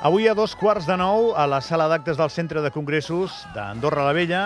Avui a dos quarts de nou, a la sala d'actes del Centre de Congressos d'Andorra la Vella,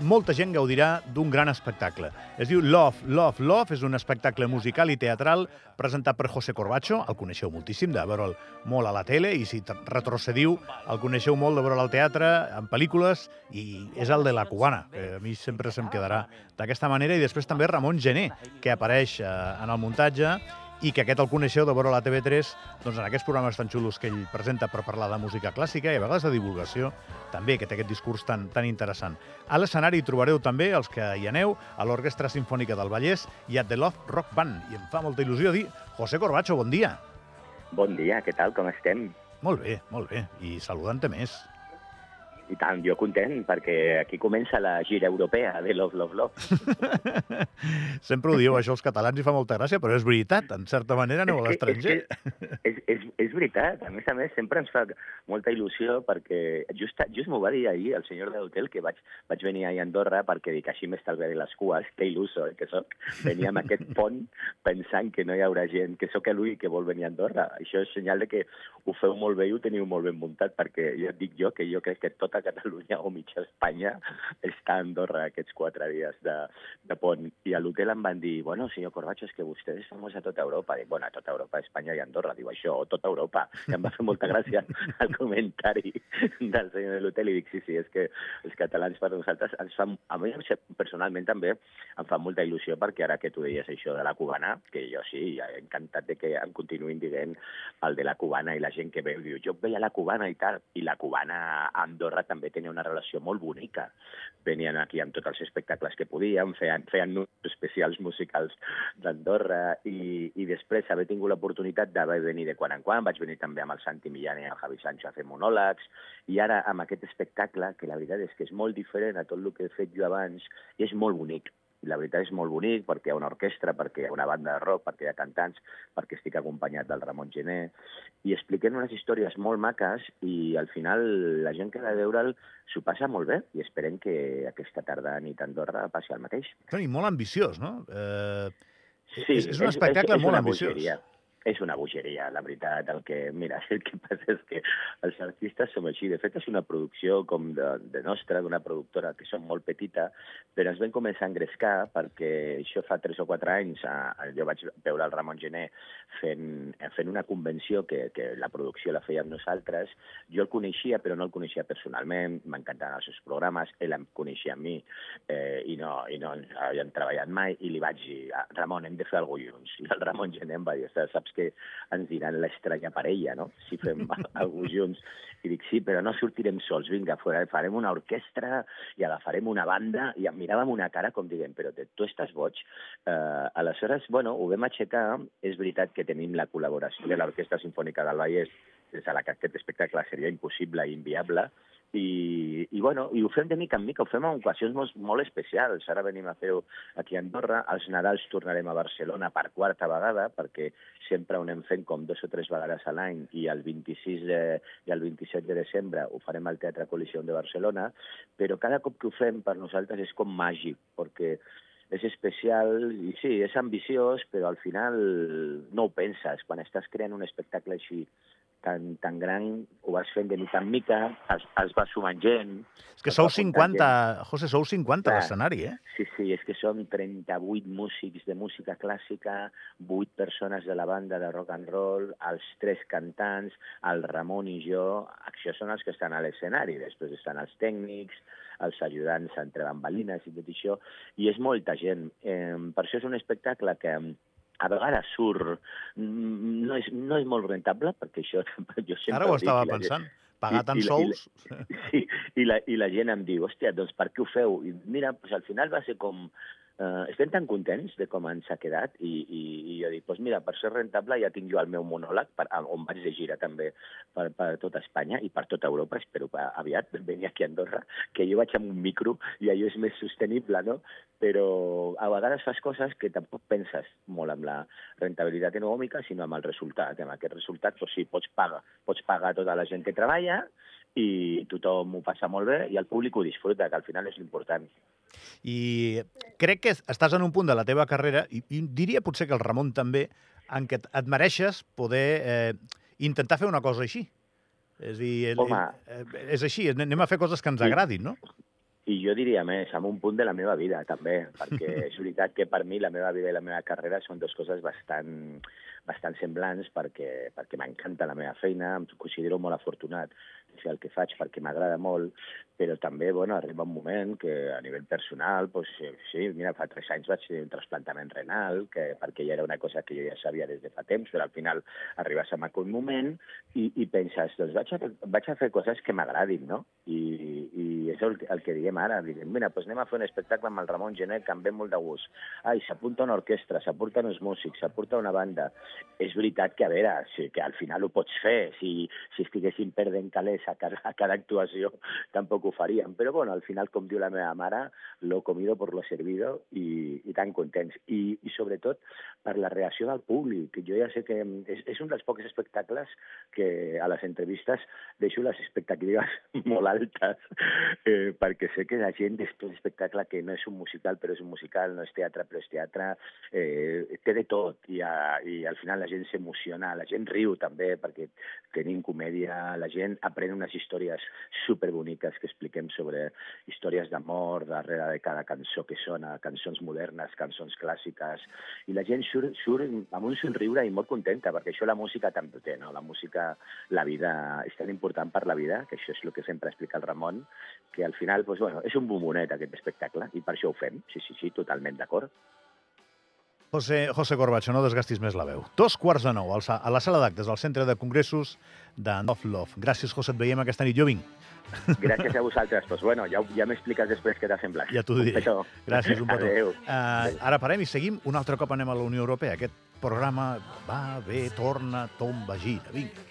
molta gent gaudirà d'un gran espectacle. Es diu Love, Love, Love, és un espectacle musical i teatral presentat per José Corbacho, el coneixeu moltíssim, de veure'l molt a la tele, i si retrocediu, el coneixeu molt de veure'l al teatre, en pel·lícules, i és el de la cubana, que a mi sempre se'm quedarà d'aquesta manera, i després també Ramon Gené, que apareix eh, en el muntatge, i que aquest el coneixeu de veure la TV3 doncs en aquests programes tan xulos que ell presenta per parlar de música clàssica i a vegades de divulgació també, que té aquest discurs tan, tan interessant. A l'escenari trobareu també, els que hi aneu, a l'Orquestra Sinfònica del Vallès i a The Love Rock Band. I em fa molta il·lusió dir José Corbacho, bon dia. Bon dia, què tal, com estem? Molt bé, molt bé. I saludant-te més. I tant, jo content, perquè aquí comença la gira europea de Love, Love, Love. Sempre ho dieu això els catalans i fa molta gràcia, però és veritat, en certa manera aneu a l'estranger. És, és, és, és veritat, a més a més sempre ens fa molta il·lusió perquè just, just m'ho va dir ahir el senyor de l'hotel que vaig, vaig venir ahir a Andorra perquè dic així m'estalviaré les cues, que il·luso eh, que soc. Venia amb aquest pont pensant que no hi haurà gent, que sóc l'únic que vol venir a Andorra. Això és senyal de que ho feu molt bé i ho teniu molt ben muntat, perquè ja et dic jo que jo crec que tota Catalunya o mitja Espanya està a Andorra aquests quatre dies de, de pont. I a l'hotel em van dir, bueno, senyor Corbacho, és que vostè és famós a tota Europa. Dic, bueno, a tota Europa, Espanya i Andorra. Diu això, o tota Europa. I em va fer molta gràcia el comentari del senyor de l'hotel i dic, sí, sí, és que els catalans per nosaltres ens fan, a mi personalment també em fa molta il·lusió perquè ara que tu deies això de la cubana, que jo sí, encantat de que em continuïn dient el de la cubana i la gent que veu, diu, jo veia la cubana i tal, i la cubana a Andorra també tenia una relació molt bonica. Venien aquí amb tots els espectacles que podien, feien, feien especials musicals d'Andorra i, i després haver tingut l'oportunitat d'haver venir de quan en quan, vaig venir també amb el Santi Millán i el Javi Sancho a fer monòlegs, i ara amb aquest espectacle, que la veritat és que és molt diferent a tot el que he fet jo abans, i és molt bonic i la veritat és molt bonic perquè hi ha una orquestra, perquè hi ha una banda de rock, perquè hi ha cantants, perquè estic acompanyat del Ramon Gené, i expliquem unes històries molt maques i al final la gent que ha de veure'l s'ho passa molt bé i esperem que aquesta tarda a nit a Andorra passi el mateix. I molt ambiciós, no? Eh, sí, és, és un espectacle és, és, és molt ambiciós. Bogeria és una bogeria, la veritat. El que, mira, el que passa és que els artistes som així. De fet, és una producció com de, de nostra, d'una productora que som molt petita, però ens vam començar a engrescar perquè això fa tres o quatre anys eh, jo vaig veure el Ramon Gené fent, fent una convenció que, que la producció la fèiem nosaltres. Jo el coneixia, però no el coneixia personalment, m'encantaven els seus programes, ell em coneixia a mi eh, i, no, i no havíem treballat mai, i li vaig dir, ah, Ramon, hem de fer alguna cosa junts. I el Ramon Gené em va dir, saps que ens diran l'estranya parella, no? Si fem alguna junts. I dic, sí, però no sortirem sols, vinga, fora, farem una orquestra i agafarem una banda, i em miràvem una cara com diguem, però tu estàs boig. Uh, aleshores, bueno, ho vam aixecar, és veritat que tenim la col·laboració de l'Orquestra Sinfònica del Vallès, sense la que aquest espectacle seria impossible i inviable, i, i, bueno, i ho fem de mica en mica, ho fem en ocasions molt, molt especials. Ara venim a fer-ho aquí a Andorra, als Nadals tornarem a Barcelona per quarta vegada, perquè sempre ho anem fent com dos o tres vegades a l'any, i el 26 de, i el 27 de desembre ho farem al Teatre Col·lisió de Barcelona, però cada cop que ho fem per nosaltres és com màgic, perquè és especial i sí, és ambiciós, però al final no ho penses. Quan estàs creant un espectacle així tan, tan gran, ho vas fent de mica en mica, es, es va sumant gent... És que sou 50, José, sou 50 a l'escenari, eh? Sí, sí, és que són 38 músics de música clàssica, 8 persones de la banda de rock and roll, els tres cantants, el Ramon i jo, això són els que estan a l'escenari, després estan els tècnics, els ajudants entre bambalines i tot això, i és molta gent. Eh, per això és un espectacle que a vegades surt... Mm, no és, no és molt rentable, perquè això... Jo sempre Ara ho estava dic, pensant. Gent, pagar tants sous... I, i, sí, i la, i la gent em diu, hòstia, doncs per què ho feu? I mira, pues al final va ser com eh, estem tan contents de com ens ha quedat i, i, i jo dic, doncs mira, per ser rentable ja tinc jo el meu monòleg, per, on vaig de gira també per, per tota Espanya i per tota Europa, espero que aviat venir aquí a Andorra, que jo vaig amb un micro i allò és més sostenible, no? Però a vegades fas coses que tampoc penses molt amb la rentabilitat econòmica, sinó amb el resultat. Amb aquest resultat, doncs sí, pots pagar, pots pagar tota la gent que treballa, i tothom ho passa molt bé i el públic ho disfruta, que al final és l'important. I crec que estàs en un punt de la teva carrera, i, i diria potser que el Ramon també, en què et mereixes poder eh, intentar fer una cosa així. És a dir, el, Home. eh, és així, anem a fer coses que ens agradin, no? I jo diria més, amb un punt de la meva vida, també, perquè és veritat que per mi la meva vida i la meva carrera són dues coses bastant, bastant semblants perquè, perquè m'encanta la meva feina, em considero molt afortunat fer el que faig perquè m'agrada molt, però també, bueno, arriba un moment que a nivell personal, doncs, sí, mira, fa tres anys vaig fer un trasplantament renal, que, perquè ja era una cosa que jo ja sabia des de fa temps, però al final arribes a aquell moment i, i penses, doncs vaig a, vaig a fer coses que m'agradin, no? I, i és el, el que diguem ara, diguem, mira, doncs anem a fer un espectacle amb el Ramon Genet que em ve molt de gust. Ai, s'apunta una orquestra, s'apunten uns músics, s'apunta una banda. És veritat que, a veure, sí, que al final ho pots fer. Si, si estiguéssim perdent calés a cada, a cada actuació, tampoc ho faríem. Però, bueno, al final, com diu la meva mare, lo comido por lo servido i, i tan contents. I, I, sobretot, per la reacció del públic. Jo ja sé que és, és un dels pocs espectacles que a les entrevistes deixo les expectatives molt altes eh, perquè sé que la gent després d'espectacle que no és un musical però és un musical, no és teatre però és teatre, eh, té de tot i, a, i al final la gent s'emociona, la gent riu també perquè tenim comèdia, la gent aprèn unes històries superboniques que expliquem sobre històries d'amor darrere de cada cançó que sona, cançons modernes, cançons clàssiques, i la gent surt, surt amb un somriure i molt contenta, perquè això la música també té, no? La música, la vida, és tan important per la vida, que això és el que sempre explica el Ramon, que al final, doncs, bueno, és un bombonet aquest espectacle, i per això ho fem, sí, sí, sí, totalment d'acord. José, José Corbacho, no desgastis més la veu. Dos quarts de nou, a la sala d'actes del Centre de Congressos de Love Love. Gràcies, José, et veiem aquesta nit. Jo vinc. Gràcies a vosaltres. Doncs, bueno, ja, ja m'expliques després què t'ha semblat. Ja t'ho diré. Petó. Gràcies, un petó. Adéu. Uh, ara parem i seguim. Un altre cop anem a la Unió Europea. Aquest programa va, ve, torna, tomba, gira. Vinga.